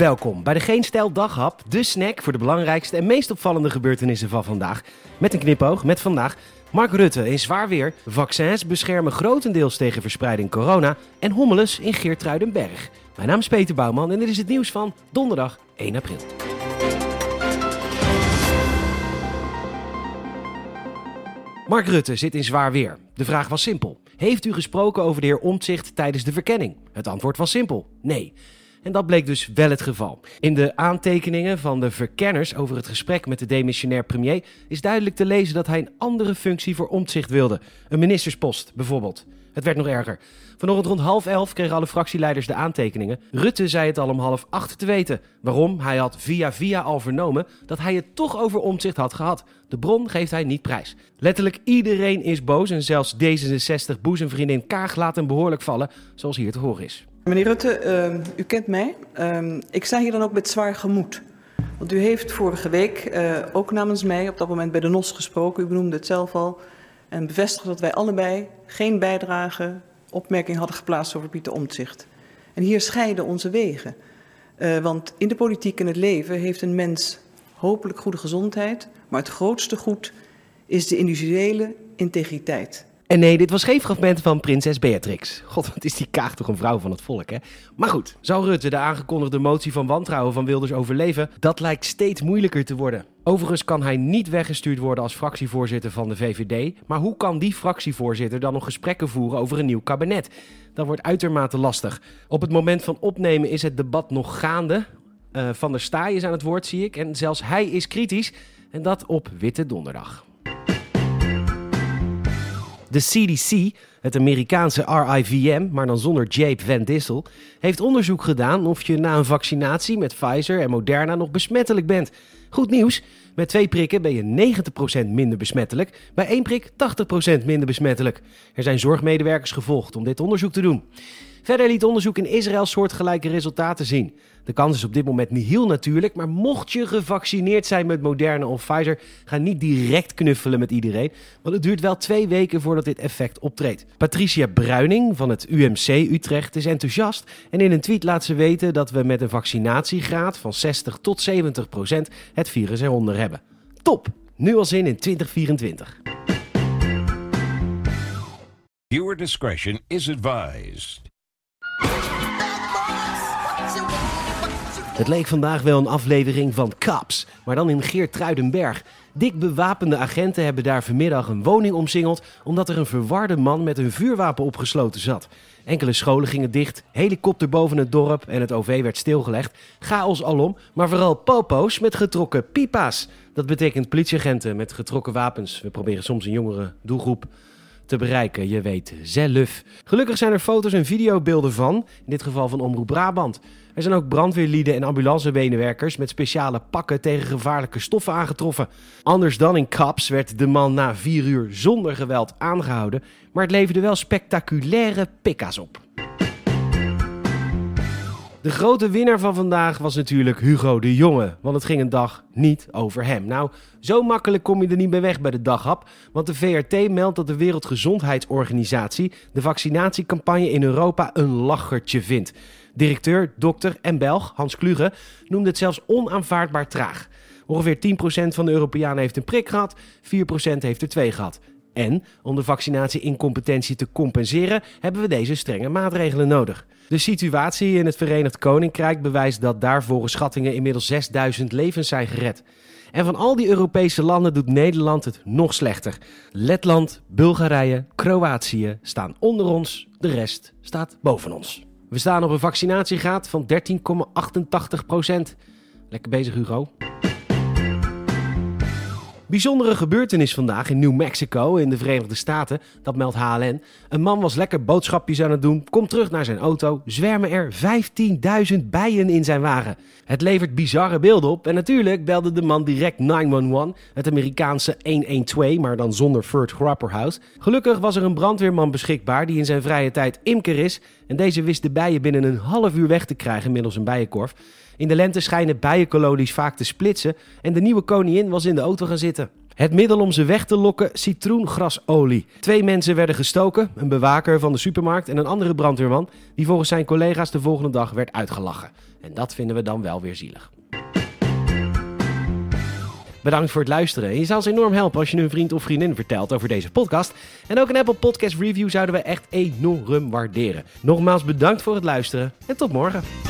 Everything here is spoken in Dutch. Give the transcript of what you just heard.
Welkom bij de Geen Stijl Daghap, de snack voor de belangrijkste en meest opvallende gebeurtenissen van vandaag. Met een knipoog met vandaag Mark Rutte in zwaar weer, vaccins beschermen grotendeels tegen verspreiding corona en hommeles in Geertruidenberg. Mijn naam is Peter Bouwman en dit is het nieuws van donderdag 1 april. Mark Rutte zit in zwaar weer. De vraag was simpel. Heeft u gesproken over de heer Omtzigt tijdens de verkenning? Het antwoord was simpel. Nee. En dat bleek dus wel het geval. In de aantekeningen van de verkenners over het gesprek met de demissionair premier is duidelijk te lezen dat hij een andere functie voor omzicht wilde. Een ministerspost bijvoorbeeld. Het werd nog erger. Vanochtend rond half elf kregen alle fractieleiders de aantekeningen. Rutte zei het al om half acht te weten. Waarom? Hij had via via al vernomen dat hij het toch over omzicht had gehad. De bron geeft hij niet prijs. Letterlijk iedereen is boos en zelfs D66 boezemvriendin Kaag laat hem behoorlijk vallen, zoals hier te horen is. Meneer Rutte, uh, u kent mij. Uh, ik sta hier dan ook met zwaar gemoed. Want u heeft vorige week uh, ook namens mij op dat moment bij de NOS gesproken. U benoemde het zelf al. En bevestigde dat wij allebei geen bijdrage, opmerking hadden geplaatst over Pieter Omtzigt. En hier scheiden onze wegen. Uh, want in de politiek en het leven heeft een mens hopelijk goede gezondheid. Maar het grootste goed is de individuele integriteit. En nee, dit was geen fragment van prinses Beatrix. God, wat is die kaag toch een vrouw van het volk, hè? Maar goed, zou Rutte de aangekondigde motie van wantrouwen van Wilders overleven? Dat lijkt steeds moeilijker te worden. Overigens kan hij niet weggestuurd worden als fractievoorzitter van de VVD. Maar hoe kan die fractievoorzitter dan nog gesprekken voeren over een nieuw kabinet? Dat wordt uitermate lastig. Op het moment van opnemen is het debat nog gaande. Uh, van der Staaij is aan het woord, zie ik. En zelfs hij is kritisch. En dat op Witte Donderdag. De CDC, het Amerikaanse RIVM, maar dan zonder Jape Van Dissel, heeft onderzoek gedaan of je na een vaccinatie met Pfizer en Moderna nog besmettelijk bent. Goed nieuws, met twee prikken ben je 90% minder besmettelijk, bij één prik 80% minder besmettelijk. Er zijn zorgmedewerkers gevolgd om dit onderzoek te doen. Verder liet onderzoek in Israël soortgelijke resultaten zien. De kans is op dit moment niet heel natuurlijk, maar mocht je gevaccineerd zijn met Moderna of Pfizer, ga niet direct knuffelen met iedereen, want het duurt wel twee weken voordat dit effect optreedt. Patricia Bruining van het UMC Utrecht is enthousiast en in een tweet laat ze weten dat we met een vaccinatiegraad van 60 tot 70 procent het virus eronder hebben. Top! Nu al zin in 2024. Viewer discretion is advised. Het leek vandaag wel een aflevering van Kaps, maar dan in Geertruidenberg. Dik bewapende agenten hebben daar vanmiddag een woning omsingeld omdat er een verwarde man met een vuurwapen opgesloten zat. Enkele scholen gingen dicht, helikopter boven het dorp en het OV werd stilgelegd. Chaos alom, maar vooral popo's met getrokken pipa's. Dat betekent politieagenten met getrokken wapens. We proberen soms een jongere doelgroep te bereiken, je weet zelf. Gelukkig zijn er foto's en videobeelden van, in dit geval van Omroep Brabant. Er zijn ook brandweerlieden en ambulancemedewerkers met speciale pakken tegen gevaarlijke stoffen aangetroffen. Anders dan in Kaps werd de man na vier uur zonder geweld aangehouden, maar het leverde wel spectaculaire pikka's op. De grote winnaar van vandaag was natuurlijk Hugo de Jonge, want het ging een dag niet over hem. Nou, zo makkelijk kom je er niet mee weg bij de daghap, want de VRT meldt dat de Wereldgezondheidsorganisatie de vaccinatiecampagne in Europa een lachertje vindt. Directeur, dokter en Belg Hans Kluge noemde het zelfs onaanvaardbaar traag. Ongeveer 10% van de Europeanen heeft een prik gehad, 4% heeft er twee gehad. En om de vaccinatie-incompetentie te compenseren, hebben we deze strenge maatregelen nodig. De situatie in het Verenigd Koninkrijk bewijst dat daar volgens schattingen inmiddels 6000 levens zijn gered. En van al die Europese landen doet Nederland het nog slechter. Letland, Bulgarije, Kroatië staan onder ons, de rest staat boven ons. We staan op een vaccinatiegraad van 13,88% Lekker bezig, Hugo. Bijzondere gebeurtenis vandaag in New Mexico in de Verenigde Staten, dat meldt HLN. Een man was lekker boodschapjes aan het doen, komt terug naar zijn auto, zwermen er 15.000 bijen in zijn wagen. Het levert bizarre beelden op en natuurlijk belde de man direct 911, het Amerikaanse 112, maar dan zonder Furt Grapperhouse. Gelukkig was er een brandweerman beschikbaar die in zijn vrije tijd imker is en deze wist de bijen binnen een half uur weg te krijgen middels een bijenkorf. In de lente schijnen bijenkolonies vaak te splitsen en de nieuwe koningin was in de auto gaan zitten. Het middel om ze weg te lokken, citroengrasolie. Twee mensen werden gestoken, een bewaker van de supermarkt en een andere brandweerman, die volgens zijn collega's de volgende dag werd uitgelachen. En dat vinden we dan wel weer zielig. Bedankt voor het luisteren. Je zou ons enorm helpen als je een vriend of vriendin vertelt over deze podcast. En ook een Apple Podcast Review zouden we echt enorm waarderen. Nogmaals bedankt voor het luisteren en tot morgen.